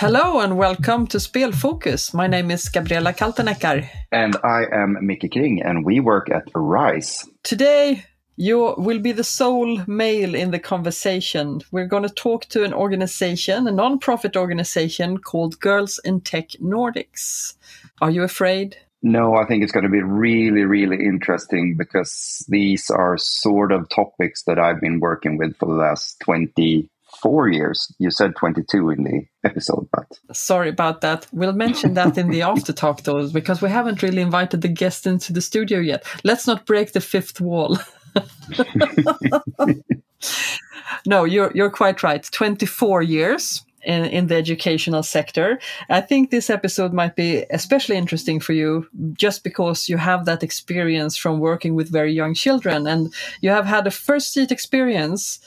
Hello and welcome to Spelfokus. My name is Gabriella Kalteneckar. And I am Mickey Kring, and we work at Arise. Today, you will be the sole male in the conversation. We're going to talk to an organization, a non-profit organization called Girls in Tech Nordics. Are you afraid? No, I think it's going to be really, really interesting because these are sort of topics that I've been working with for the last 20 four years. You said 22 in the episode, but. Sorry about that. We'll mention that in the after talk, though, because we haven't really invited the guest into the studio yet. Let's not break the fifth wall. no, you're, you're quite right. 24 years. In, in the educational sector. I think this episode might be especially interesting for you just because you have that experience from working with very young children and you have had a first seat experience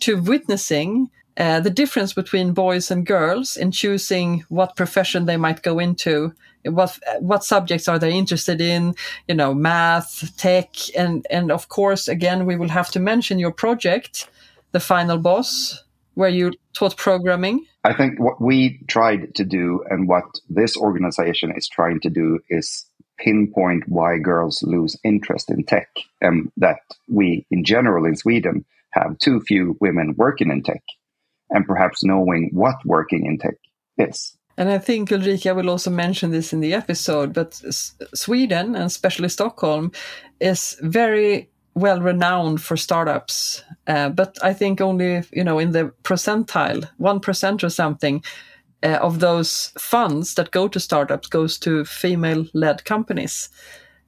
to witnessing uh, the difference between boys and girls in choosing what profession they might go into what what subjects are they interested in you know math tech and and of course again we will have to mention your project the final boss where you taught programming i think what we tried to do and what this organization is trying to do is pinpoint why girls lose interest in tech and that we in general in sweden have too few women working in tech and perhaps knowing what working in tech is. And I think Ulrika will also mention this in the episode, but Sweden and especially Stockholm is very well renowned for startups. Uh, but I think only, you know, in the percentile, 1% or something uh, of those funds that go to startups goes to female led companies.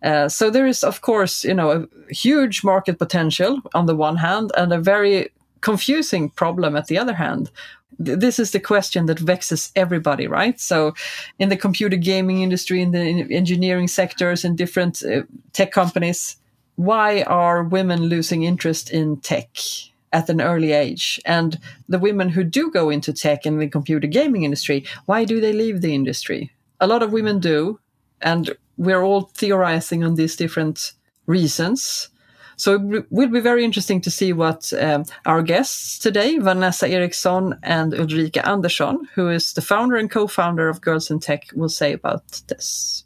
Uh, so there is, of course, you know, a huge market potential on the one hand, and a very confusing problem at the other hand. This is the question that vexes everybody, right? So, in the computer gaming industry, in the engineering sectors, in different uh, tech companies, why are women losing interest in tech? at an early age. And the women who do go into tech and the computer gaming industry, why do they leave the industry? A lot of women do, and we're all theorizing on these different reasons. So it will be very interesting to see what um, our guests today, Vanessa Eriksson and Ulrika Andersson, who is the founder and co-founder of Girls in Tech, will say about this.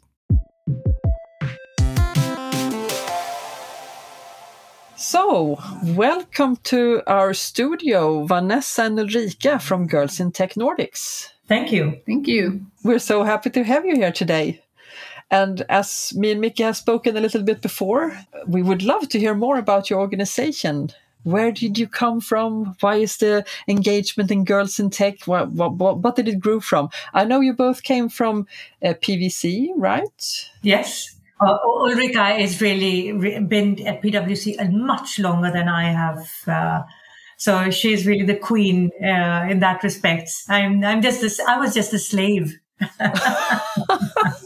So, welcome to our studio, Vanessa and Ulrika from Girls in Tech Nordics. Thank you. Thank you. We're so happy to have you here today. And as me and Mickey have spoken a little bit before, we would love to hear more about your organization. Where did you come from? Why is the engagement in Girls in Tech? What, what, what did it grow from? I know you both came from uh, PwC, right? Yes. Uh, Ulrika has really been at PwC much longer than I have. Uh, so she's really the queen uh, in that respect. I'm, I'm just, a, I was just a slave.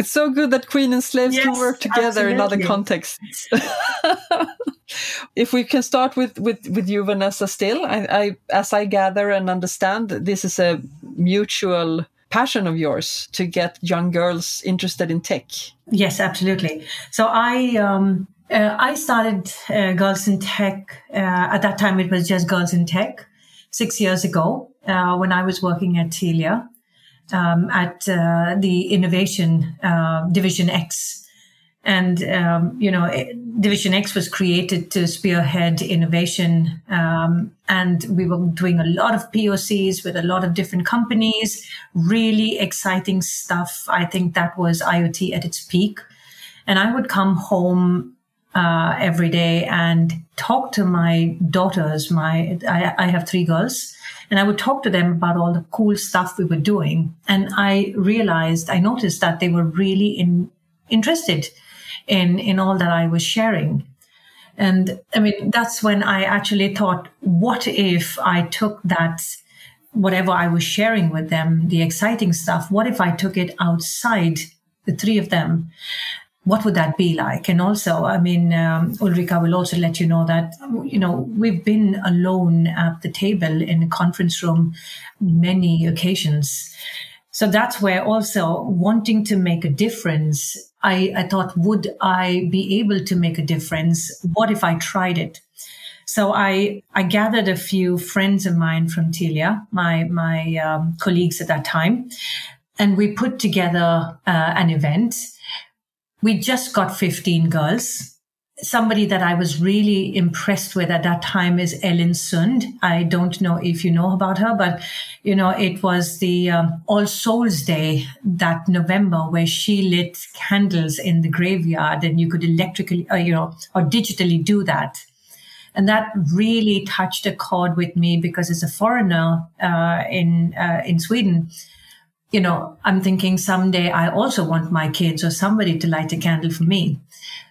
it's so good that queen and slaves yes, can work together absolutely. in other contexts. if we can start with, with, with you, Vanessa, still, I, I, as I gather and understand, this is a mutual passion of yours to get young girls interested in tech. Yes, absolutely. So I, um, uh, I started uh, Girls in Tech. Uh, at that time, it was just Girls in Tech six years ago uh, when I was working at Telia um, at uh, the innovation uh, division X. And, um, you know, Division X was created to spearhead innovation. Um, and we were doing a lot of POCs with a lot of different companies, really exciting stuff. I think that was IoT at its peak. And I would come home uh, every day and talk to my daughters. My I, I have three girls, and I would talk to them about all the cool stuff we were doing. And I realized, I noticed that they were really in, interested in, in all that I was sharing. And I mean, that's when I actually thought, what if I took that, whatever I was sharing with them, the exciting stuff, what if I took it outside the three of them what would that be like? And also, I mean, um, Ulrika will also let you know that, you know, we've been alone at the table in a conference room many occasions. So that's where also wanting to make a difference, I, I thought, would I be able to make a difference? What if I tried it? So I, I gathered a few friends of mine from Telia, my, my um, colleagues at that time, and we put together uh, an event. We just got 15 girls somebody that I was really impressed with at that time is Ellen Sund. I don't know if you know about her, but you know, it was the um, All Souls Day that November where she lit candles in the graveyard and you could electrically, uh, you know, or digitally do that. And that really touched a chord with me because as a foreigner uh, in uh, in Sweden, you know, I'm thinking someday I also want my kids or somebody to light a candle for me.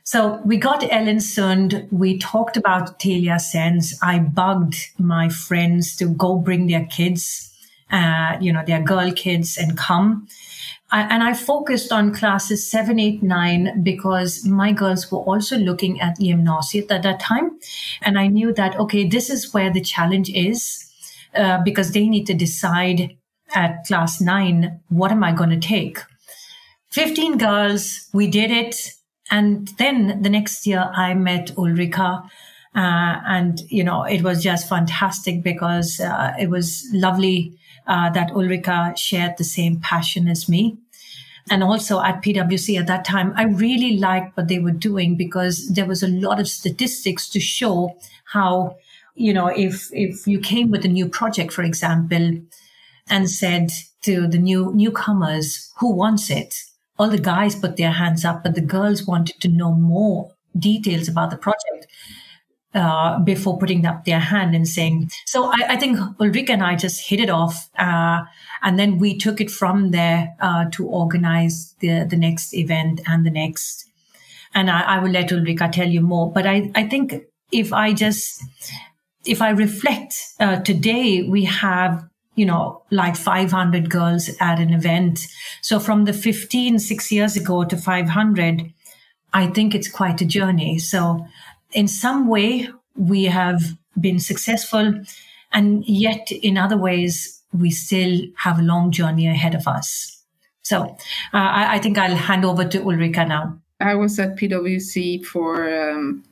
So we got Ellen Sund. We talked about Telia Sense. I bugged my friends to go bring their kids, uh, you know, their girl kids and come. I, and I focused on classes seven, eight, nine because my girls were also looking at gymnasiet at that time. And I knew that, okay, this is where the challenge is uh, because they need to decide at class nine, what am I going to take? 15 girls, we did it and then the next year I met Ulrika. Uh, and, you know, it was just fantastic because uh, it was lovely uh, that Ulrika shared the same passion as me. And also at PwC at that time, I really liked what they were doing because there was a lot of statistics to show how, you know, if, if you came with a new project, for example, and said to the new newcomers, who wants it? all the guys put their hands up, but the girls wanted to know more details about the project uh, before putting up their hand and saying. So I, I think Ulrika and I just hit it off, uh, and then we took it from there uh, to organize the the next event and the next. And I, I will let Ulrika tell you more. But I, I think if I just if I reflect uh, today, we have you know, like 500 girls at an event. So from the 15, six years ago to 500, I think it's quite a journey. So in some way, we have been successful. And yet in other ways, we still have a long journey ahead of us. So uh, I, I, think I'll hand over to Ulrika now. I was at PwC for um,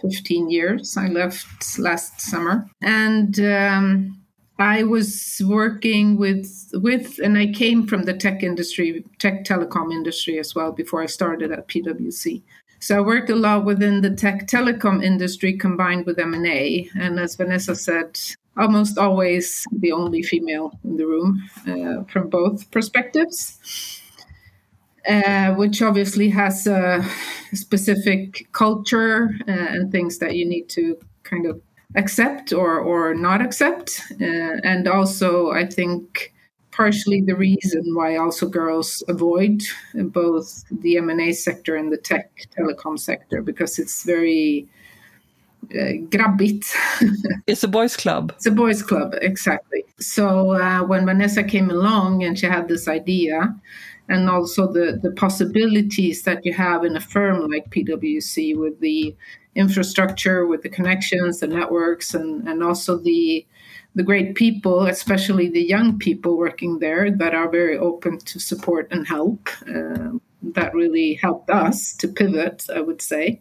15 years. I left last summer. And um, I was working with with and I came from the tech industry, tech telecom industry as well before I started at PwC. So I worked a lot within the tech telecom industry combined with M&A and as Vanessa said, almost always the only female in the room uh, from both perspectives. Uh, which obviously has a specific culture uh, and things that you need to kind of accept or or not accept uh, and also i think partially the reason why also girls avoid both the m&a sector and the tech telecom sector because it's very uh, grabbigt. it's a boys' club. It's a boys' club, exactly. So uh, when Vanessa came along and she had this idea, and also the the possibilities that you have in a firm like PwC with the infrastructure, with the connections, the networks, and and also the the great people, especially the young people working there, that are very open to support and help. Uh, that really helped us to pivot, I would say.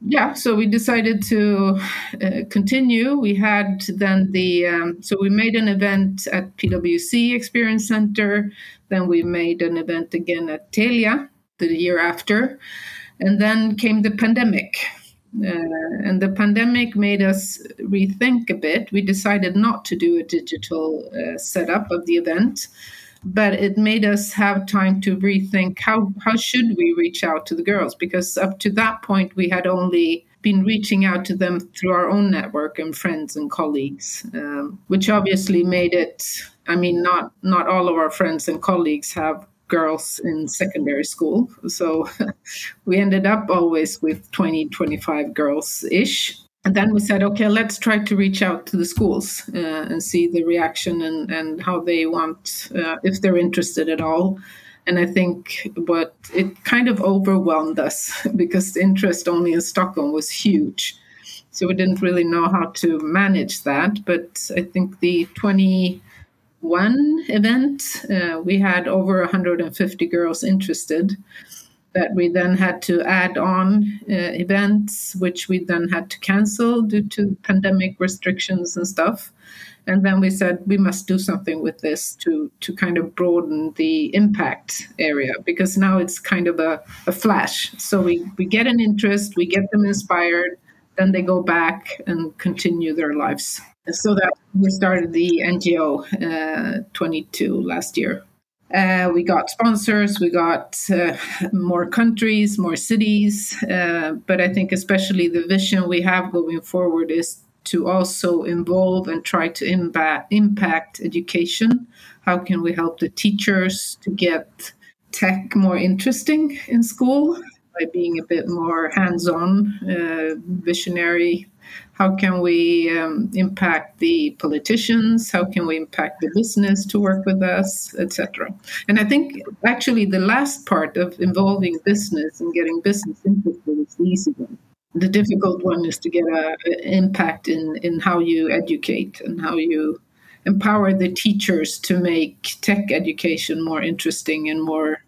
Yeah, so we decided to uh, continue. We had then the, um, so we made an event at PwC Experience Center. Then we made an event again at Telia the year after. And then came the pandemic. Uh, and the pandemic made us rethink a bit. We decided not to do a digital uh, setup of the event, but it made us have time to rethink how, how should we reach out to the girls? Because up to that point, we had only been reaching out to them through our own network and friends and colleagues, um, which obviously made it. I mean, not not all of our friends and colleagues have girls in secondary school. So we ended up always with 20, 25 girls ish. And then we said, okay, let's try to reach out to the schools uh, and see the reaction and, and how they want, uh, if they're interested at all. And I think what it kind of overwhelmed us because the interest only in Stockholm was huge. So we didn't really know how to manage that. But I think the 20, one event. Uh, we had over 150 girls interested that we then had to add on uh, events, which we then had to cancel due to pandemic restrictions and stuff. And then we said we must do something with this to to kind of broaden the impact area because now it's kind of a, a flash. So we, we get an interest, we get them inspired, then they go back and continue their lives. So that we started the NGO uh, 22 last year. Uh, we got sponsors, we got uh, more countries, more cities. Uh, but I think, especially, the vision we have going forward is to also involve and try to impact, impact education. How can we help the teachers to get tech more interesting in school by being a bit more hands on, uh, visionary how can we um, impact the politicians? How can we impact the business to work with us etc and i think actually the last part of involving business and getting business interested is the easy one. The difficult one is to get an impact in in how you educate and how you empower the teachers to make tech education more interesting and more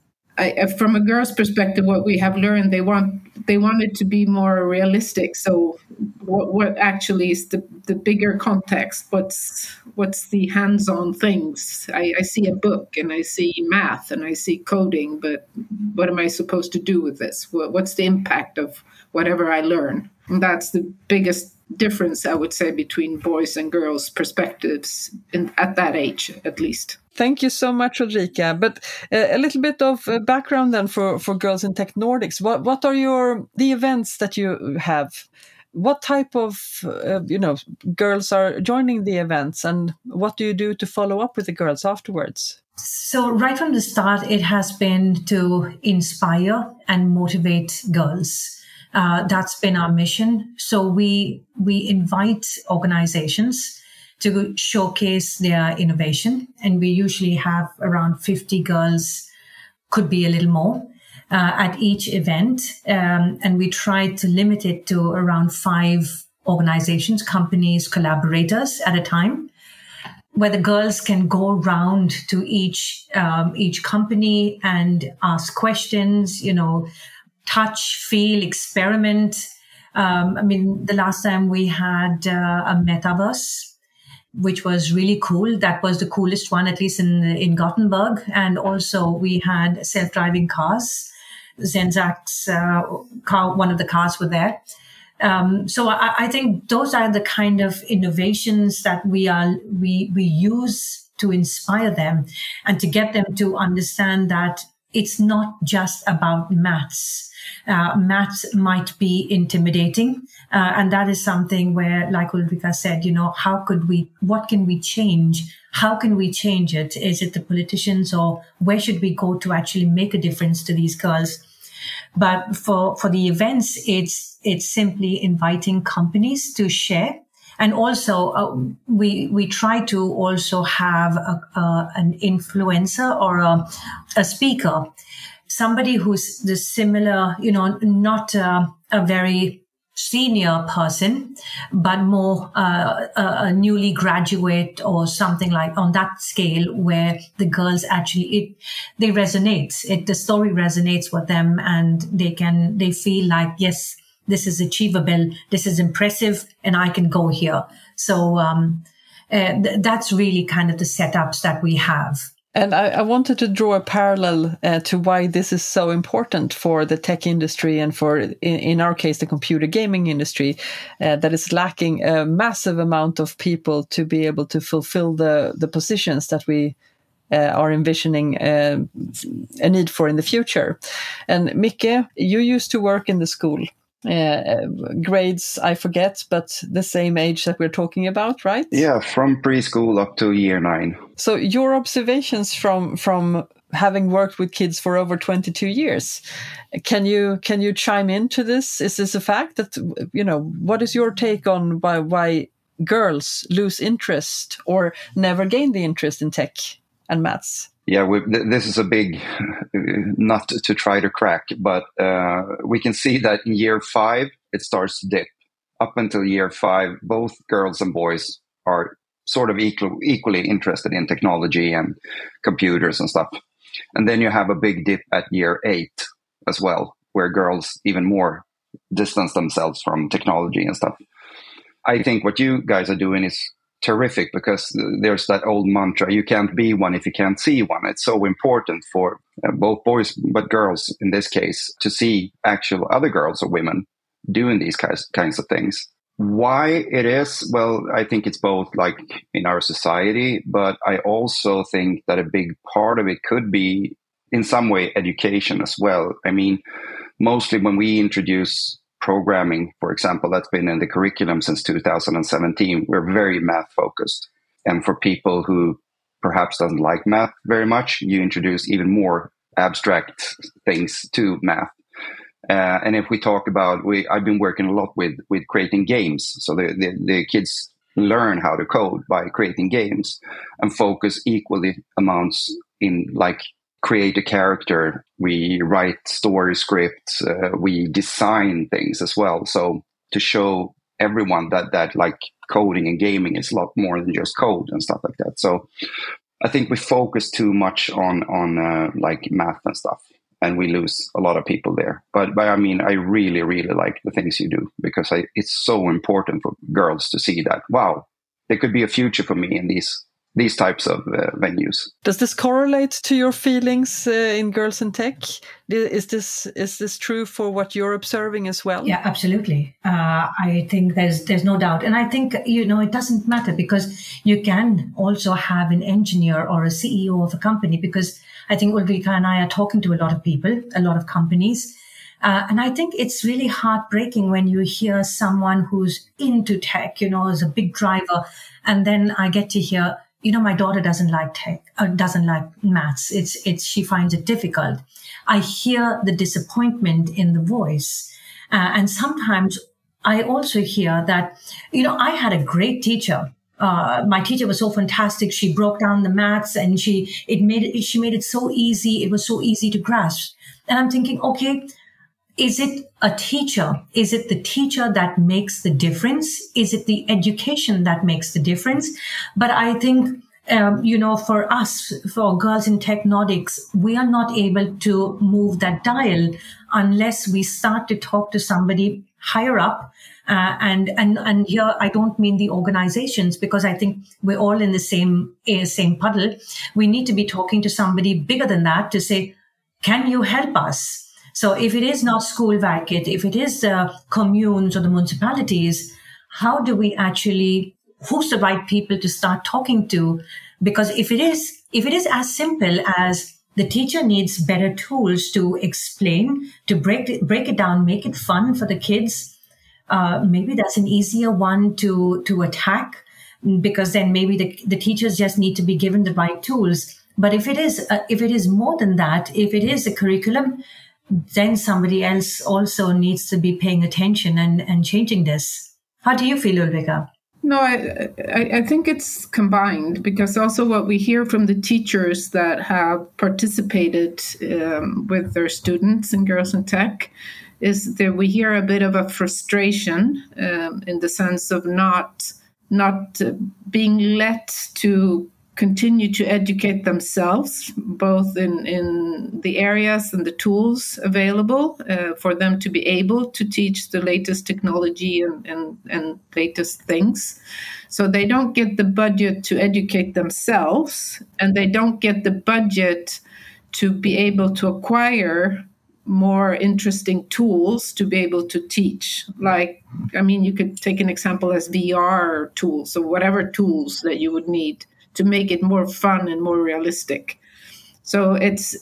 I, uh, from a girl's perspective, what we have learned, they want they want it to be more realistic. So, what, what actually is the, the bigger context? What's what's the hands-on things? I, I see a book and I see math and I see coding, but what am I supposed to do with this? What, what's the impact of whatever I learn? And that's the biggest difference, I would say, between boys and girls' perspectives in, at that age, at least. Thank you so much, Ulrika. But uh, a little bit of uh, background then for, for Girls in Tech Nordics. What what are your the events that you have? What type of uh, you know girls are joining the events, and what do you do to follow up with the girls afterwards? So right from the start, it has been to inspire and motivate girls. Uh, that's been our mission. So we we invite organizations to showcase their innovation. And we usually have around 50 girls, could be a little more, uh, at each event. Um, and we try to limit it to around five organizations, companies, collaborators at a time. Where the girls can go around to each um, each company and ask questions, you know, touch, feel, experiment. Um, I mean, the last time we had uh, a metaverse which was really cool. That was the coolest one, at least in in Gothenburg. And also we had self driving cars. Zenseact uh, car, one of the cars were there. Um, so I, I, think those are the kind of innovations that we are we we use to inspire them and to get them to understand that it's not just about maths uh, maths might be intimidating. Uh, and that is something where, like Ulrika said, you know, how could we, what can we change? How can we change it? Is it the politicians or where should we go to actually make a difference to these girls? But for, for the events, it's, it's simply inviting companies to share and also uh, we we try to also have a, a, an influencer or a, a speaker somebody who's the similar, you know, not uh, a very senior person, but more uh, a, newly graduate or something like on that scale where the girls actually it they resonate. It the story resonates with them and they can they feel like yes, this is achievable, this is impressive, and I can go here. So um, uh, th- that's really kind of the setups that we have. And I, I, wanted to draw a parallel uh, to why this is so important for the tech industry and for, in, in our case, the computer gaming industry, uh, that is lacking a massive amount of people to be able to fulfill the, the positions that we uh, are envisioning uh, a need for in the future. And Micke, you used to work in the school uh, grades I forget, but the same age that we're talking about, right? Yeah, from preschool up to year nine. So your observations from from having worked with kids for over 22 years can you can you chime into this is this a fact that you know what is your take on why why girls lose interest or never gain the interest in tech and maths yeah, we, th- this is a big nut to try to crack, but uh, we can see that in year five, it starts to dip. Up until year five, both girls and boys are sort of equal, equally interested in technology and computers and stuff. And then you have a big dip at year eight as well, where girls even more distance themselves from technology and stuff. I think what you guys are doing is terrific because there's that old mantra you can't be one if you can't see one. It's so important for uh, both boys but girls in this case to see actual other girls or women doing these kinds, kinds of things. Why it is? Well, I think it's both like in our society, but I also think that a big part of it could be in some way education as well. I mean, mostly when we introduce programming, for example, that's been in the curriculum since 2017, we're very math focused. And for people who perhaps doesn't like math very much, you introduce even more abstract things to math. Uh, and if we talk about, we I've been working a lot with with creating games, so the, the, the kids learn how to code by creating games, and focus equally amounts in like create a character, we write story scripts, uh, we design things as well. So to show everyone that that like coding and gaming is a lot more than just code and stuff like that. So I think we focus too much on on uh, like math and stuff and we lose a lot of people there. But, but I mean, I really, really like the things you do because I, it's so important for girls to see that, wow, there could be a future for me in these these types of uh, venues. Does this correlate to your feelings uh, in Girls in Tech? Is this is this true for what you're observing as well? Yeah, absolutely. Uh, I think there's there's no doubt, and I think you know it doesn't matter because you can also have an engineer or a CEO of a company because I think Ulrika and I are talking to a lot of people, a lot of companies. Uh, and I think it's really heartbreaking when you hear someone who's into tech, you know, is a big driver. And then I get to hear, you know, my daughter doesn't like tech, uh, doesn't like maths. It's, it's, she finds it difficult. I hear the disappointment in the voice. Uh, and sometimes I also hear that, you know, I had a great teacher uh, my teacher was so fantastic. She broke down the maths and she it made it she made it so easy. It was so easy to grasp. And I'm thinking, okay, is it a teacher? Is it the teacher that makes the difference? Is it the education that makes the difference? But I think um, you know, for us, for girls in tech Nordics, we are not able to move that dial unless we start to talk to somebody higher up uh, and and and here I don't mean the organizations because I think we're all in the same uh, same puddle. We need to be talking to somebody bigger than that to say, can you help us? So if it is not Skolverket, if it is the communes or the municipalities, how do we actually who's the right people to start talking to? Because if it is if it is as simple as the teacher needs better tools to explain, to break break it down, make it fun for the kids uh, maybe that's an easier one to to attack because then maybe the, the teachers just need to be given the right tools but if it is uh, if it is more than that if it is a curriculum then somebody else also needs to be paying attention and, and changing this. How do you feel ulrika? No, I, I, think it's combined because also what we hear from the teachers that have participated um, with their students in Girls in Tech is that we hear a bit of a frustration um, in the sense of not not uh, being let to continue to educate themselves, both in, in the areas and the tools available uh, for them to be able to teach the latest technology and, and, and latest things. So they don't get the budget to educate themselves, and they don't get the budget to be able to acquire more interesting tools to be able to teach. Like, I mean, you could take an example as VR tools or whatever tools that you would need to make it more fun and more realistic. So it's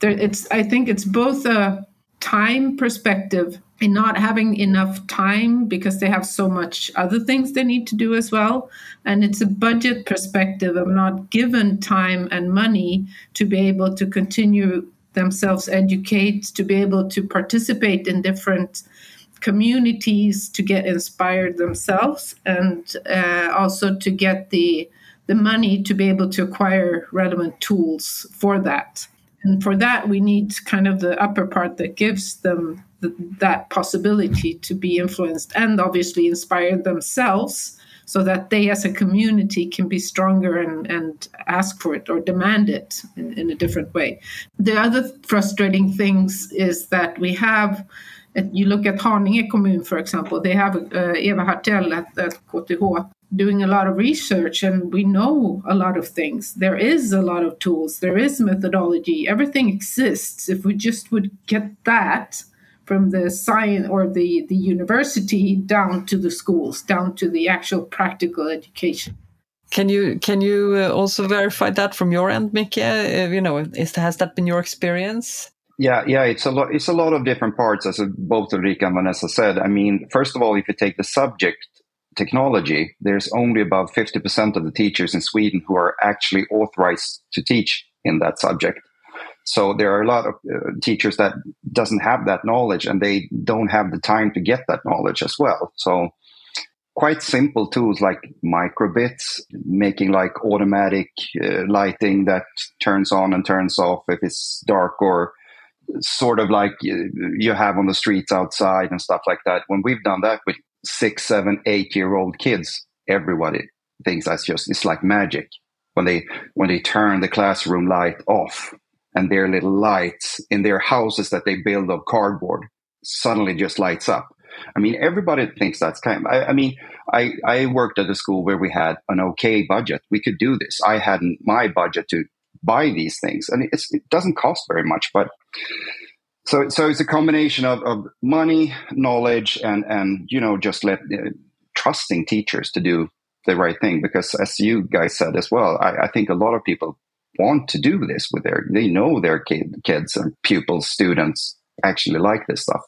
it's I think it's both a time perspective in not having enough time because they have so much other things they need to do as well and it's a budget perspective of not given time and money to be able to continue themselves educate, to be able to participate in different communities, to get inspired themselves, and uh, also to get the the money to be able to acquire relevant tools for that. And for that, we need kind of the upper part that gives them the, that possibility to be influenced and obviously inspire themselves so that they as a community can be stronger and, and ask for it or demand it in, in a different way. The other frustrating things is that we have you look at Haninge kommun, for example, they have uh, Eva Hartell at, at KTH doing a lot of research and we know a lot of things. There is a lot of tools, there is methodology, everything exists. If we just would get that from the science or the, the university down to the schools, down to the actual practical education. Can you can you uh, also verify that from your end, Micke? Uh, you know, is, has that been your experience? Yeah, yeah, it's a lot. It's a lot of different parts, as both Ulrika and Vanessa said. I mean, first of all, if you take the subject technology, there's only about 50% of the teachers in Sweden who are actually authorized to teach in that subject. So there are a lot of uh, teachers that doesn't have that knowledge and they don't have the time to get that knowledge as well. So quite simple tools like microbits, making like automatic uh, lighting that turns on and turns off if it's dark or sort of like you have on the streets outside and stuff like that. When we've done that with six, seven, eight year old kids, everybody thinks that's just it's like magic when they when they turn the classroom light off and their little lights in their houses that they build of cardboard suddenly just lights up. I mean, everybody thinks that's kind. Of, I, I mean, I I worked at a school where we had an okay budget. We could do this. I hadn't my budget to buy these things, and it doesn't cost very much, but so so it's a combination of, of money knowledge and and you know just let uh, trusting teachers to do the right thing. Because as you guys said as well I, I, think a lot of people want to do this with their they know their kid, kids and pupils students actually like this stuff.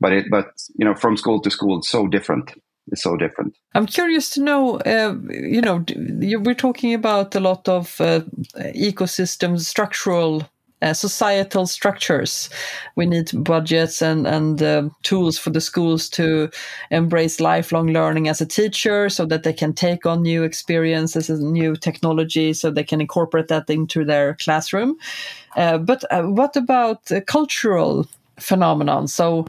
But it but you know from school to school it's so different. It's so different. I'm curious to know uh, you know we're talking about a lot of uh, ecosystem structural uh, societal structures. We need budgets and and uh, tools for the schools to embrace lifelong learning as a teacher, so that they can take on new experiences and new technology, so they can incorporate that into their classroom. Uh, but uh, what about the cultural phenomenon? So,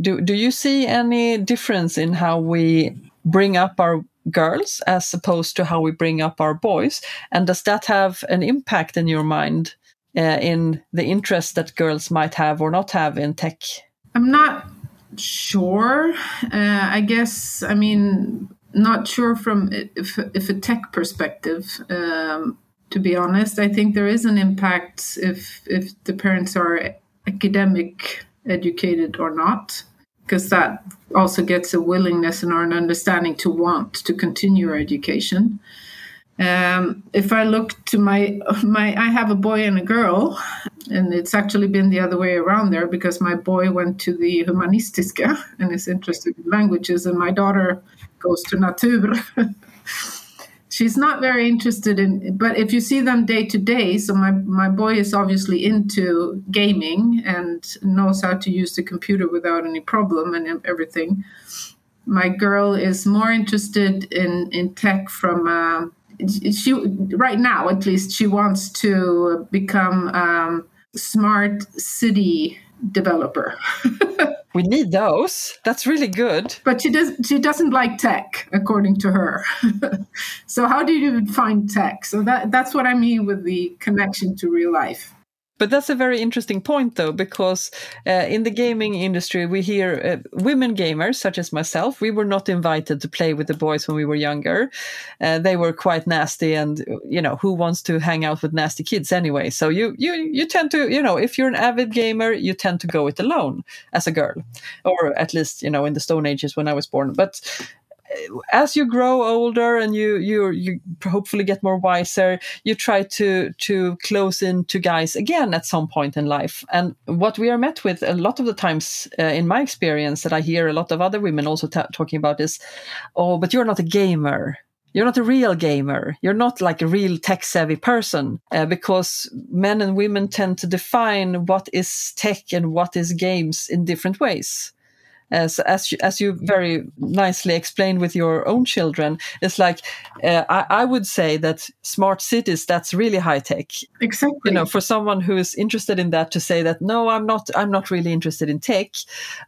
do do you see any difference in how we bring up our girls as opposed to how we bring up our boys? And does that have an impact in your mind uh, in the interest that girls might have or not have in tech? I'm not sure. Uh, I guess, I mean, not sure from if, if a tech perspective. Um, to be honest, I think there is an impact if if the parents are academic educated or not, because that also gets a willingness and an understanding to want to continue education. Um, if I look to my my, I have a boy and a girl, and it's actually been the other way around there because my boy went to the Humanistiska and is interested in languages, and my daughter goes to Natur. She's not very interested in, but if you see them day to day, so my my boy is obviously into gaming and knows how to use the computer without any problem and everything. My girl is more interested in in tech from. Uh, she right now at least she wants to become um, smart city developer. We need those. That's really good. But she does she doesn't like tech according to her. So how do you find tech? So that that's what i mean with the connection to real life but that's a very interesting point, though, because uh, in the gaming industry, we hear uh, women gamers, such as myself, we were not invited to play with the boys when we were younger. Uh, they were quite nasty, and you know who wants to hang out with nasty kids anyway? So you you you tend to you know if you're an avid gamer, you tend to go it alone as a girl, or at least you know in the Stone Ages when I was born. But as you grow older and you you you hopefully get more wiser you try to to close in to guys again at some point in life and what we are met with a lot of the times uh, in my experience that i hear a lot of other women also t- talking about is oh but you're not a gamer you're not a real gamer. You're not like a real tech savvy person uh, because men and women tend to define what is tech and what is games in different ways. As as you, as you very nicely explained with your own children, it's like uh, I, I would say that smart cities that's really high tech. Exactly. You know, for someone who is interested in that to say that no, I'm not. I'm not really interested in tech.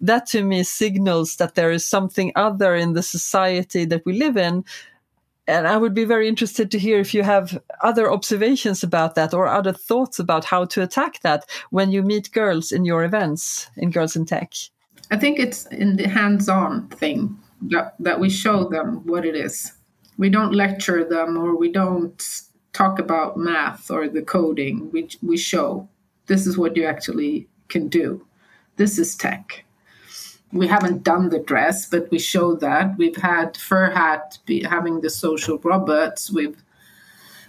That to me signals that there is something other in the society that we live in and I would be very interested to hear if you have other observations about that or other thoughts about how to attack that when you meet girls in your events in Girls in Tech. I think it's in the hands on thing that, that we show them what it is. We don't lecture them or we don't talk about math or the coding. We, we show this is what you actually can do. This is tech we haven't done the dress, but we show that. We've had Furhat be, having the social robots. We've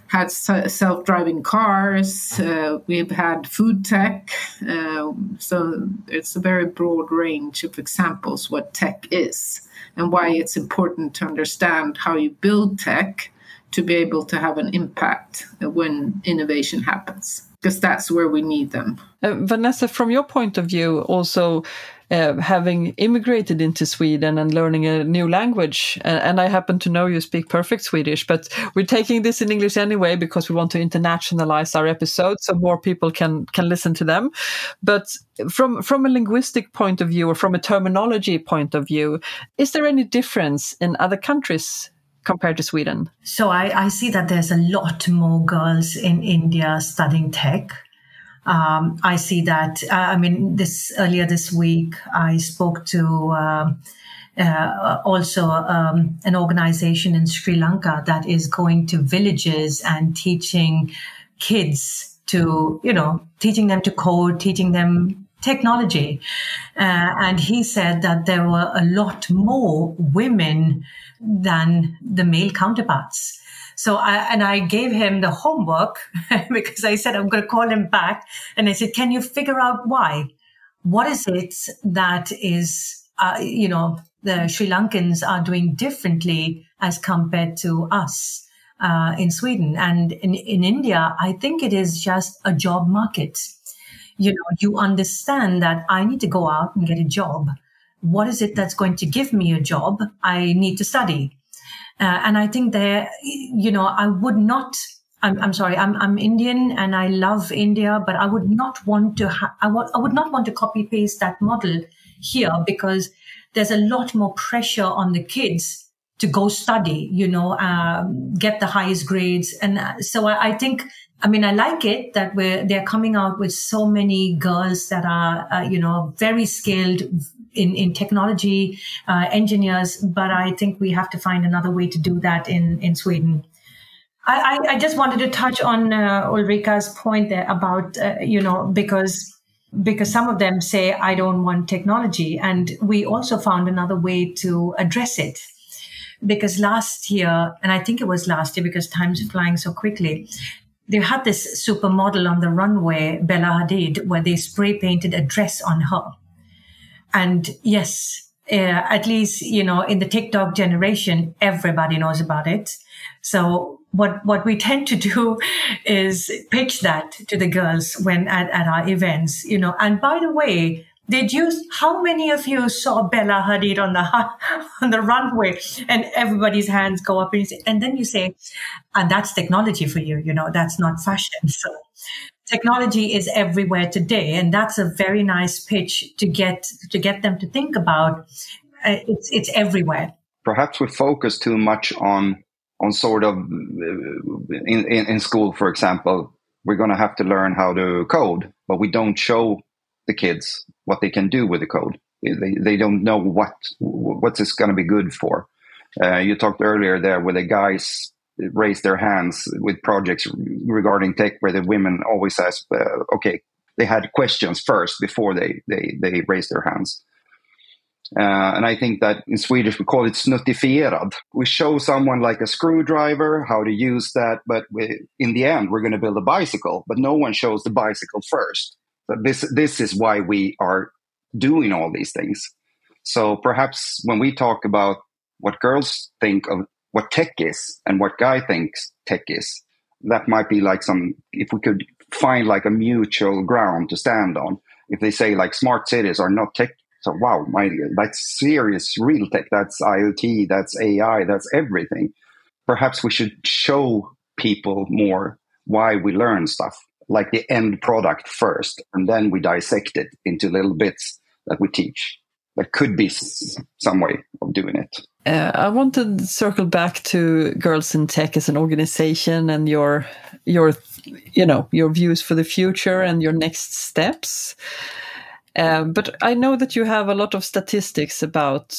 had self driving cars. Uh, we've had food tech. Uh, so it's a very broad range of examples what tech is and why it's important to understand how you build tech to be able to have an impact when innovation happens because that's where we need them. Uh, Vanessa, from your point of view, also uh, having immigrated into Sweden and learning a new language. And, and, I happen to know you speak perfect Swedish, but we're taking this in English anyway because we want to internationalize our episodes so more people can can listen to them. But from from a linguistic point of view or from a terminology point of view, is there any difference in other countries? compared to Sweden? So I, I see that there's a lot more girls in India studying tech um, I see that. Uh, I mean, this earlier this week, I spoke to uh, uh, also um, an organization in Sri Lanka that is going to villages and teaching kids to, you know, teaching them to code, teaching them technology. Uh, and he said that there were a lot more women than the male counterparts. So I, and I gave him the homework because I said, I'm going to call him back. And I said, can you figure out why? What is it that is, uh, you know, the Sri Lankans are doing differently as compared to us? Uh, in Sweden and in, in India, I think it is just a job market. You know, you understand that I need to go out and get a job. What is it that's going to give me a job? I need to study. Uh, and I think there, you know, I would not. I'm, I'm sorry. I'm, I'm Indian and I love India, but I would not want to. Ha- I, would not want to copy paste that model here because there's a lot more pressure on the kids to go study, you know, um, get the highest grades. And uh, so I, I, think, I mean, I like it that we're, they're coming out with so many girls that are, uh, you know, very skilled, in, in technology uh, engineers, but I think we have to find another way to do that in, in Sweden. I, I, just wanted to touch on uh, Ulrika's point there about, uh, you know, because because some of them say, I don't want technology. And we also found another way to address it. Because last year, and I think it was last year because time's flying so quickly, they had this supermodel on the runway, Bella Hadid, where they spray painted a dress on her. And yes, uh, at least, you know, in the TikTok generation, everybody knows about it. So what, what we tend to do is pitch that to the girls when at, at our events, you know, and by the way, did you how many of you saw bella hadid on the on the runway and everybody's hands go up and, say, and then you say and that's technology for you you know that's not fashion so technology is everywhere today and that's a very nice pitch to get to get them to think about. Uh, it's it's everywhere. Perhaps we focus too much on on sort of uh, in, in, in school for example. We're going to have to learn how to code but we don't show the kids what they can do with the code. They, they don't know what what's this going to be good for. Uh, you talked earlier there with the guys raise their hands with projects regarding tech where the women always ask, uh, okay, they had questions first before they, they, they raise their hands. Uh, and I think that in Swedish we call it snuttifierad. We show someone like a screwdriver how to use that, but we, in the end we're going to build a bicycle, but no one shows the bicycle first. This this is why we are doing all these things. So perhaps when we talk about what girls think of what tech is and what guy thinks tech is. That might be like some, if we could find like a mutual ground to stand on. If they say like smart cities are not tech So wow, my that's serious real tech. That's IoT. That's AI. That's everything. Perhaps we should show people more why we learn stuff, like the end product first, and then we dissect it into little bits that we teach. There could be some way of doing it. Uh, I want to circle back to Girls in Tech as an organization and your your you know your views for the future and your next steps. Um, but I know that you have a lot of statistics about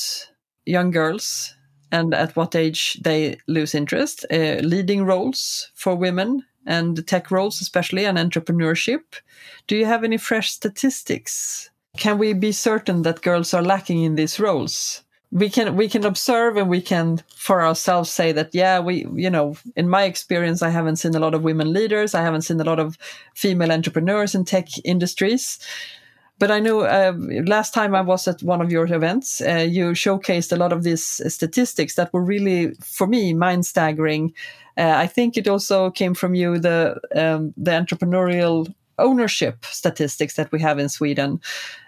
young girls and at what age they lose interest, uh, leading roles for women and tech roles, especially, and entrepreneurship. Do you have any fresh statistics? Can we be certain that girls are lacking in these roles? we can we can observe and we can for ourselves say that yeah we you know in my experience i haven't seen a lot of women leaders i haven't seen a lot of female entrepreneurs in tech industries but I know uh, last time I was at one of your events, uh, you showcased a lot of these statistics that were really, for me, mind staggering. Uh, I think it also came from you the um, the entrepreneurial ownership statistics that we have in Sweden,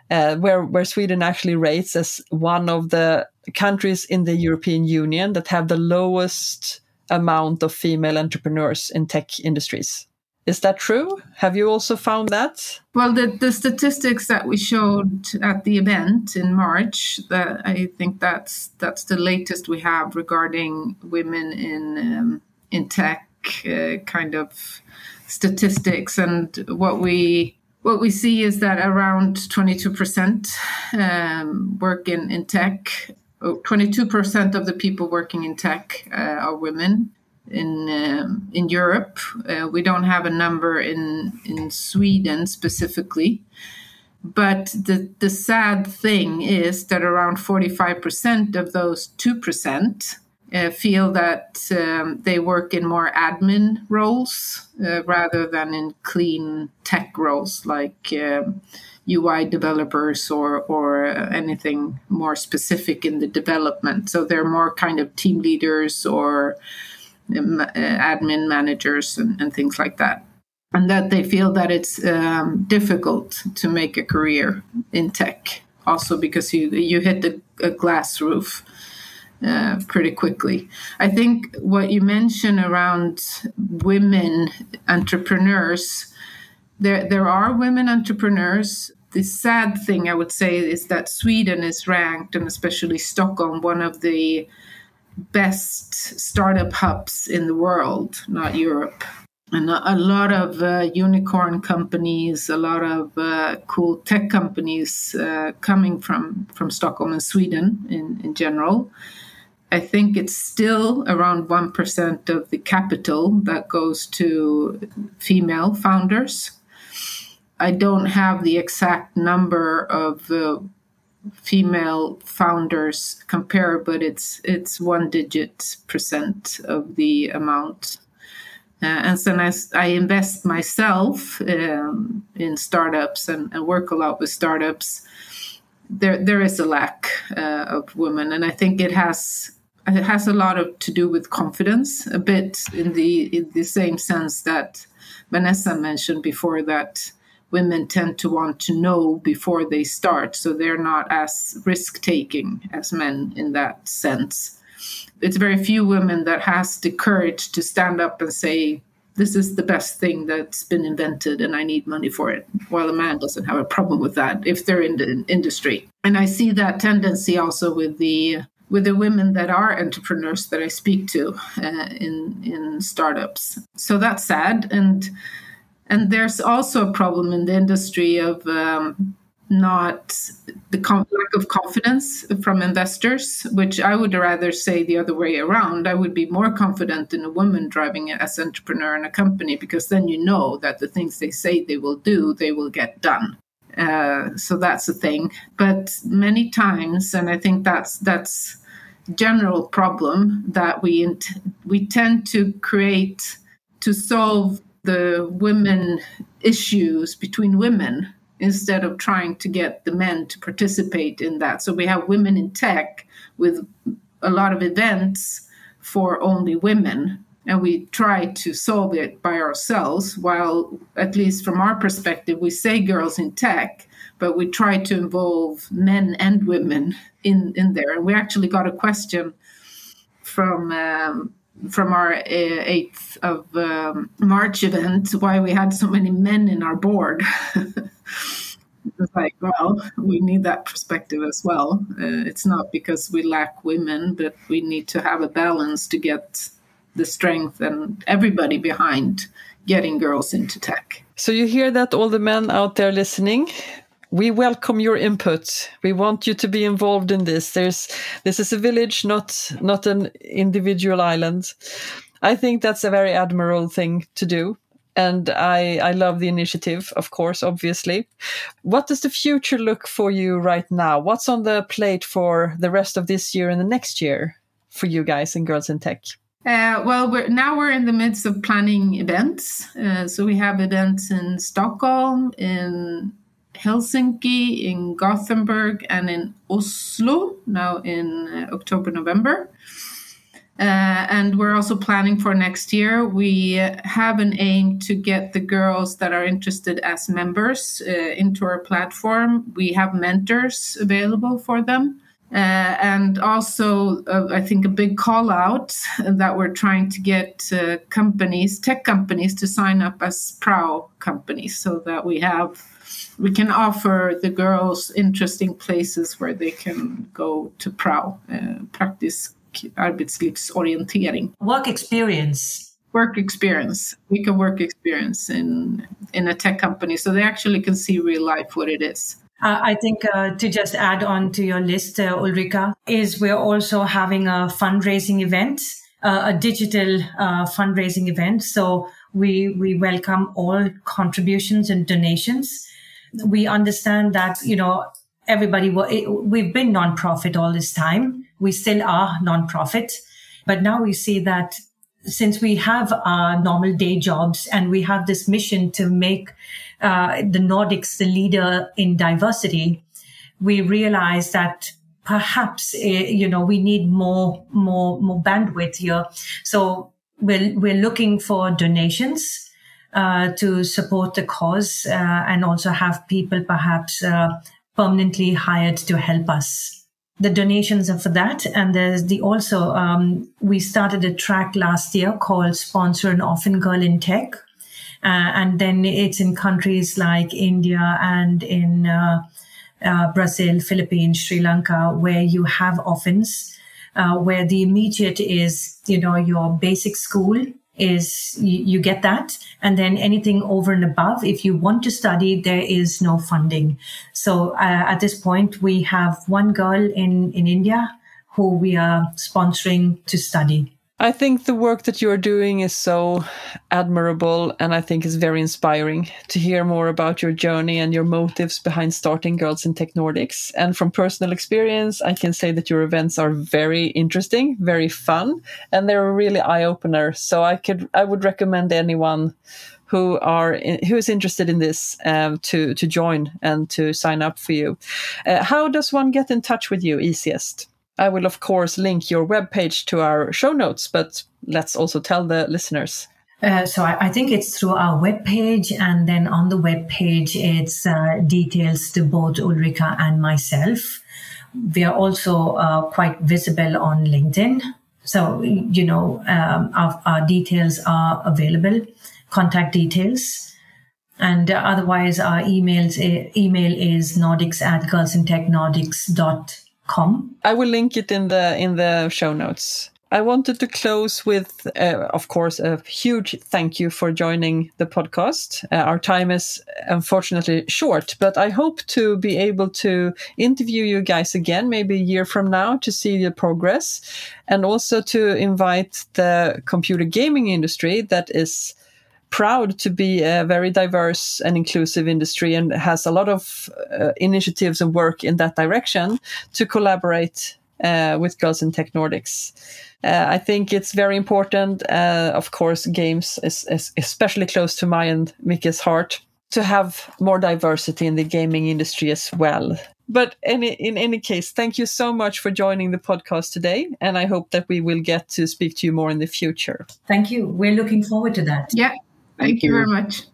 uh, where where Sweden actually rates as one of the countries in the European Union that have the lowest amount of female entrepreneurs in tech industries. Is that true? Have you also found that? Well, the, the statistics that we showed at the event in March, that I think that's that's the latest we have regarding women in um, in tech uh, kind of statistics, and what we what we see is that around 22% um, work in, in tech. 22% of the people working in tech uh, are women in um, in Europe. Uh, we don't have a number in in Sweden specifically, but the the sad thing is that around forty five percent of those two percent. Uh, feel that um, they work in more admin roles uh, rather than in clean tech roles like UI um, developers or or anything more specific in the development. So they're more kind of team leaders or uh, admin managers and, and, things like that. And that they feel that it's um, difficult to make a career in tech, also because you you hit the, a glass roof uh, pretty quickly. I think what you mentioned around women entrepreneurs, there there are women entrepreneurs. The sad thing I would say is that Sweden is ranked, and especially Stockholm, one of the best startup hubs in the world, not Europe. And a, lot of uh, unicorn companies, a lot of uh, cool tech companies uh, coming from, from Stockholm and Sweden in, in general. I think it's still around 1% of the capital that goes to female founders. I don't have the exact number of uh, female founders compare, but it's it's one digit percent of the amount. Uh, and so I, I invest myself um, in startups and, and, work a lot with startups. There there is a lack uh, of women, and I think it has it has a lot of to do with confidence, a bit in the in the same sense that Vanessa mentioned before that women tend to want to know before they start, so they're not as risk taking as men in that sense. It's very few women that has the courage to stand up and say, this is the best thing that's been invented and I need money for it. While a man doesn't have a problem with that if they're in the industry. And I see that tendency also with the with the women that are entrepreneurs that I speak to uh, in in startups. So that's sad and and there's also a problem in the industry of um, not the com- lack of confidence from investors, which I would rather say the other way around. I would be more confident in a woman driving as entrepreneur in a company because then you know that the things they say they will do, they will get done. Uh, so that's a thing. But many times, and I think that's that's general problem that we we tend to create to solve the women issues between women instead of trying to get the men to participate in that. So we have women in tech with a lot of events for only women and we try to solve it by ourselves. While, at least from our perspective, we say girls in tech, but we try to involve men and women in, in there. And we actually got a question from um, from our uh, 8th of um, March event why we had so many men in our board. like, well, we need that perspective as well. Uh, it's not because we lack women, but we need to have a balance to get the strength and everybody behind getting girls into tech. So you hear that, all the men out there listening? we welcome your input. We want you to be involved in this. There's this is a village, not not an individual island. I think that's a very admirable thing to do. And I, I love the initiative, of course, obviously. What does the future look for you right now? What's on the plate for the rest of this year and the next year for you guys and Girls in Tech? Uh, well, we're, now we're in the midst of planning events. Uh, so we have events in Stockholm, in Helsinki, in Gothenburg, and in Oslo now in uh, October, November. Uh, and we're also planning for next year. We have an aim to get the girls that are interested as members uh, into our platform. We have mentors available for them. Uh, and also, uh, I think a big call out that we're trying to get uh, companies, tech companies, to sign up as PRAO companies so that we have we can offer the girls interesting places where they can go to PRAO, uh, praktisk arbetslivsorientering. Work experience. Work experience. We can work experience in in a tech company, so they actually can see real life what it is. Uh, I think uh, to just add on to your list, uh, Ulrika, is we're also having a fundraising event, uh, a digital uh, fundraising event. So we we welcome all contributions and donations. We understand that you know everybody. We've been nonprofit all this time. We still are nonprofit, but now we see that since we have our normal day jobs and we have this mission to make uh, the Nordics the leader in diversity, we realize that perhaps uh, you know we need more more more bandwidth here. So we're we're looking for donations. Uh, to support the cause uh, and also have people perhaps uh, permanently hired to help us the donations are for that. And there's the also, um, we started a track last year called Sponsor an Orphan Girl in Tech. Uh, and then it's in countries like India and in uh, uh, Brazil, Philippines, Sri Lanka, where you have orphans, uh, where the immediate is, you know, your basic school is you, you, get that. And then anything over and above, if you want to study, there is no funding. So uh, at this point, we have one girl in, in India who we are sponsoring to study. I think the work that you're doing is so admirable and I think is very inspiring to hear more about your journey and your motives behind starting Girls in Tech Nordics. And from personal experience, I can say that your events are very interesting, very fun, and they're a really eye opener. So I could, I would recommend anyone who are who is interested in this um, to to join and to sign up for you. Uh, how does one get in touch with you easiest? I will, of course, link your webpage to our show notes, but let's also tell the listeners. Uh, so I, I, think it's through our webpage, and then on the webpage, it's uh, details to both Ulrika and myself. We are also uh, quite visible on LinkedIn, so you know um, our, our, details are available, contact details, and otherwise our emails email is nordics at girlsintechnordics.com com. I will link it in the in the show notes. I wanted to close with, uh, of course, a huge thank you for joining the podcast. Uh, our time is unfortunately short, but I hope to be able to interview you guys again, maybe a year from now, to see the progress and also to invite the computer gaming industry that is proud to be a very diverse and inclusive industry and has a lot of uh, initiatives and work in that direction to collaborate uh, with Girls in Tech Nordics. Uh, I think it's very important. Uh, of course, games is, is, especially close to my and Mickey's heart. to have more diversity in the gaming industry as well. But any, in any case, thank you so much for joining the podcast today. And I hope that we will get to speak to you more in the future. Thank you. We're looking forward to that. Yeah. Thank, thank you. you very much.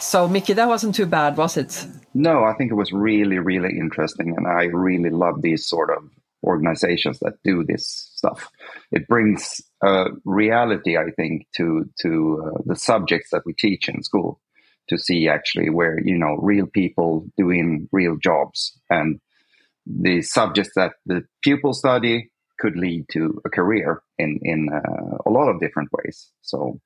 So, Mickey, that wasn't too bad, was it? No, I think it was really, really interesting. And I really love these sort of organizations that do this stuff. It brings uh, reality, I think, to to uh, the subjects that we teach in school. To see actually where you know real people doing real jobs and the subjects that the pupils study could lead to a career in in uh, a lot of different ways. So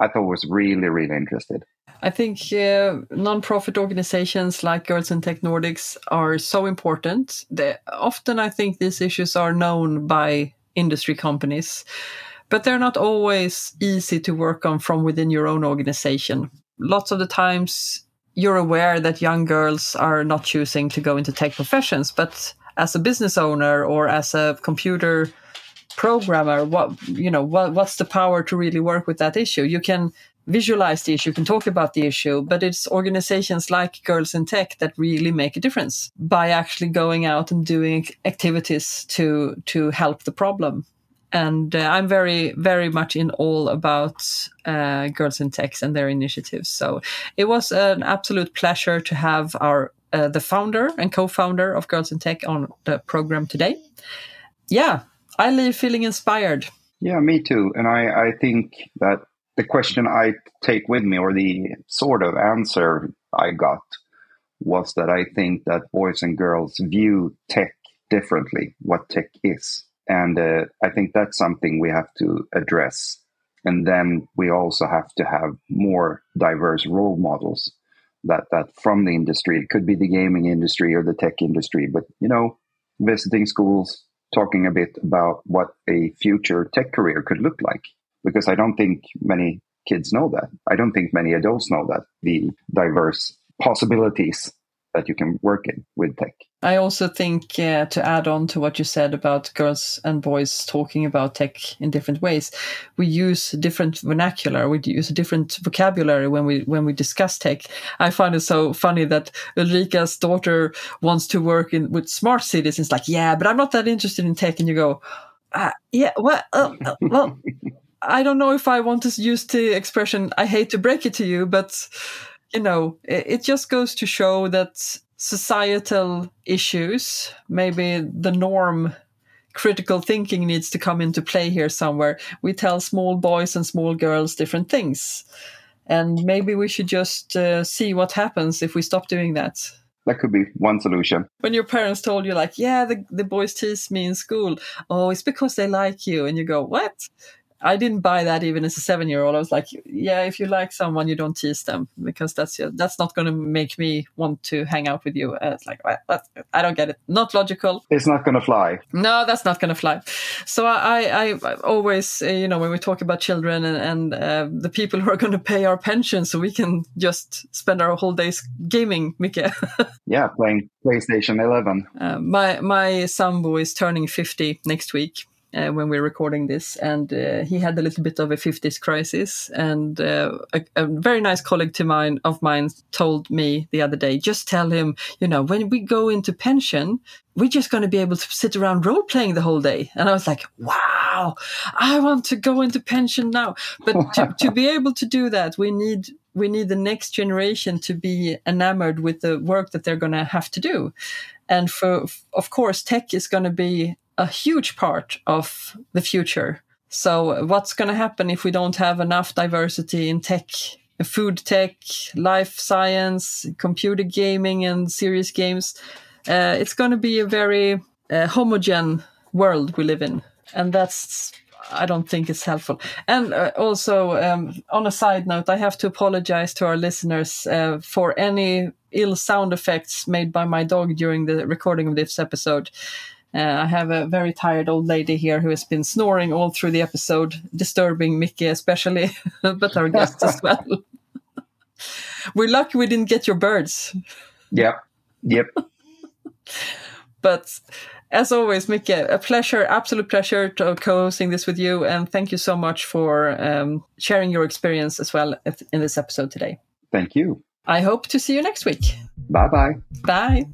I thought was really really interested. I think uh, non-profit organizations like Girls in Tech Nordics are so important. They, often, I think these issues are known by industry companies, but they're not always easy to work on from within your own organization. Lots of the times, you're aware that young girls are not choosing to go into tech professions, but as a business owner or as a computer programmer what you know what, what's the power to really work with that issue you can visualize the issue, you can talk about the issue, but it's organizations like Girls in Tech that really make a difference by actually going out and doing activities to to help the problem. And uh, I'm very, very much in all about uh, Girls in Tech and their initiatives. So it was an absolute pleasure to have our uh, the founder and co-founder of Girls in Tech on the program today. Yeah, I leave feeling inspired. Yeah, me too. And I, I think that the question I take with me, or the sort of answer I got, was that I think that boys and girls view tech differently, what tech is. And uh, I think that's something we have to address. And then we also have to have more diverse role models that, that from the industry. It could be the gaming industry or the tech industry, but you know, visiting schools, talking a bit about what a future tech career could look like because I don't think many kids know that. I don't think many adults know that the diverse possibilities that you can work in with tech. I also think uh, to add on to what you said about girls and boys talking about tech in different ways, we use different vernacular. We use a different vocabulary when we when we discuss tech. I find it so funny that Ulrika's daughter wants to work in with smart cities. It's like, yeah, but I'm not that interested in tech. And you go, uh, yeah, well, uh, uh well. I don't know if I want to use the expression, I hate to break it to you, but you know, it, it just goes to show that societal issues, maybe the norm critical thinking needs to come into play here somewhere. We tell small boys and small girls different things. And maybe we should just uh, see what happens if we stop doing that. That could be one solution. When your parents told you, like, yeah, the, the boys tease me in school. Oh, it's because they like you. And you go, what? I didn't buy that even as a seven year old. I was like, yeah, if you like someone, you don't tease them because that's that's not going to make me want to hang out with you. Uh, it's like, well, I don't get it. Not logical. It's not going to fly. No, that's not going to fly. So I, I, I always, uh, you know, when we talk about children and, and uh, the people who are going to pay our pension so we can just spend our whole days gaming, Mike. yeah, playing PlayStation 11. Uh, my, my son is turning 50 next week uh, when we're recording this, and uh, he had a little bit of a 50s crisis. And uh, a, a, very nice colleague to mine of mine told me the other day, just tell him, you know, when we go into pension, we're just going to be able to sit around role playing the whole day. And I was like, wow, I want to go into pension now. But to, to be able to do that, we need we need the next generation to be enamored with the work that they're going to have to do. And for, of course, tech is going to be a huge part of the future. So, what's going to happen if we don't have enough diversity in tech, food tech, life science, computer gaming, and serious games? Uh, it's going to be a very uh, homogen world we live in. And that's, I don't think it's helpful. And uh, also, um, on a side note, I have to apologize to our listeners uh, for any ill sound effects made by my dog during the recording of this episode. Uh, I have a very tired old lady here who has been snoring all through the episode, disturbing Mickey especially, but our guests as well. We're lucky we didn't get your birds. Yep. Yep. but As always, Mickey, a pleasure, absolute pleasure to co-hosting this with you, and thank you so much for um, sharing your experience as well in this episode today. Thank you. I hope to see you next week. Bye-bye. Bye.